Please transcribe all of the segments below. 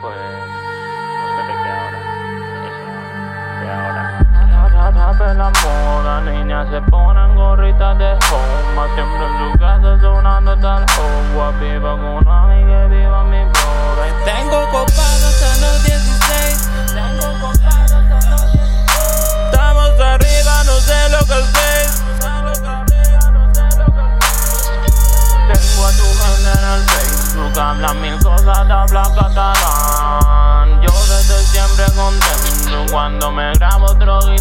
pues no sé de qué ahora. De ahora. Tape la moda, niñas se ponen gorritas de home Siempre en su casa sonando tal agua. Viva con una amiga viva mi boda. Tengo copado hasta los 16 Tengo copado hasta los 16 Estamos arriba, no sé lo que es Tengo a tu gente en el Facebook. Habla mil cosas, te habla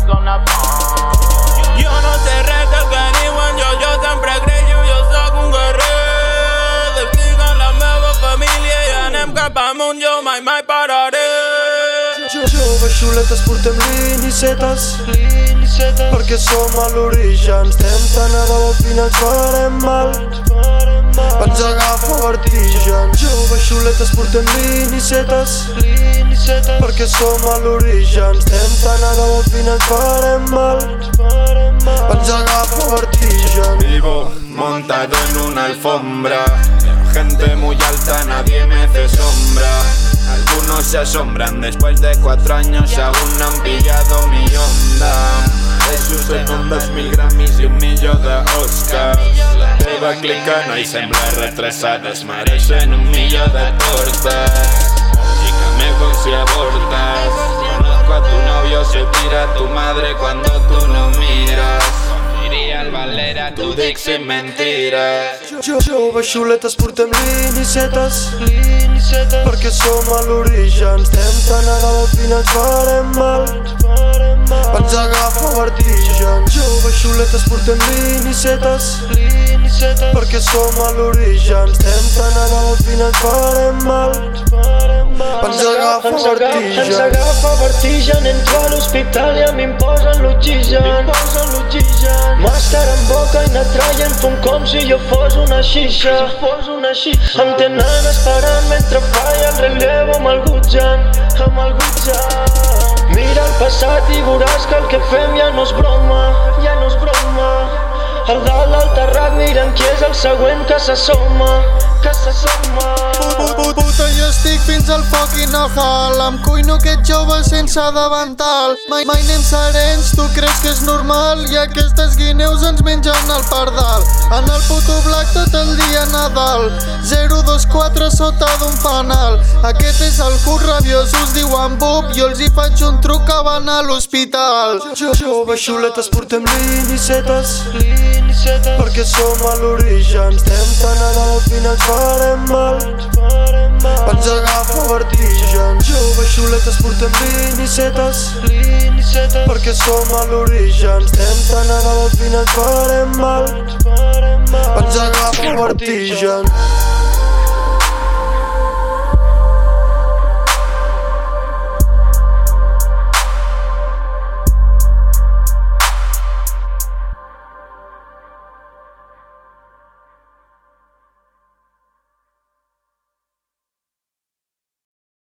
la pan Jo no sé res del que diuen Jo, jo sempre creio, jo sóc un guerrer Estic amb la meva família i anem cap amunt Jo mai, mai pararé Joves xuletes portem línicetes perquè som a l'origen estem tan a dalt al final farem mal. Ens agafa vertigen joves xuletes portem línicetes perquè som a l'origen final para mal. Vivo montado en una alfombra. Gente muy alta, nadie me hace sombra. Algunos se asombran, después de cuatro años aún no han pillado mi onda. De sus segundos mil Grammys y un millón de Oscars. La teva clicana y sembla retrasades merecen un millón de tortas. Tu dic sin mentiras Jo, joves xuletes portem línicetes perquè som a l'origen estem tan a dalt al final farem mal. Ens agafa vertigen. Joves xuletes portem línicetes perquè som a l'origen estem tan a dalt al final farem mal ens agafa Ens vertigen. agafa vertigen, entro a l'hospital i a mi em posen l'oxigen. Màscara en boca i anar traient fum com si jo fos una xixa. Em tenen esperant mentre falla el relevo amb el Gutjan. Amb el Gutjan. Mira el passat i veuràs que el que fem ja no és broma. Ja no és broma. Al dalt del terrat mirem qui és el següent que s'assoma Que s'assoma Puta, jo estic fins al fucking ojal Em cuino aquest jove sense davantal. Mai, mai anem serens, tu creus que és normal? I aquestes guineus ens mengen el pardal. En el puto black tot el dia Nadal. 024 sota d'un fanal Aquest és el cur rabiós, us diuen bub Jo els hi faig un truc que van a l'hospital. Jo, joves xuletes portem línicetes perquè som a l'origen estem tan a dalt al final farem mal ens agafa vertigen joves xuletes portem línicetes perquè som a l'origen. Estem tan al final farem mal ens agafa vertigen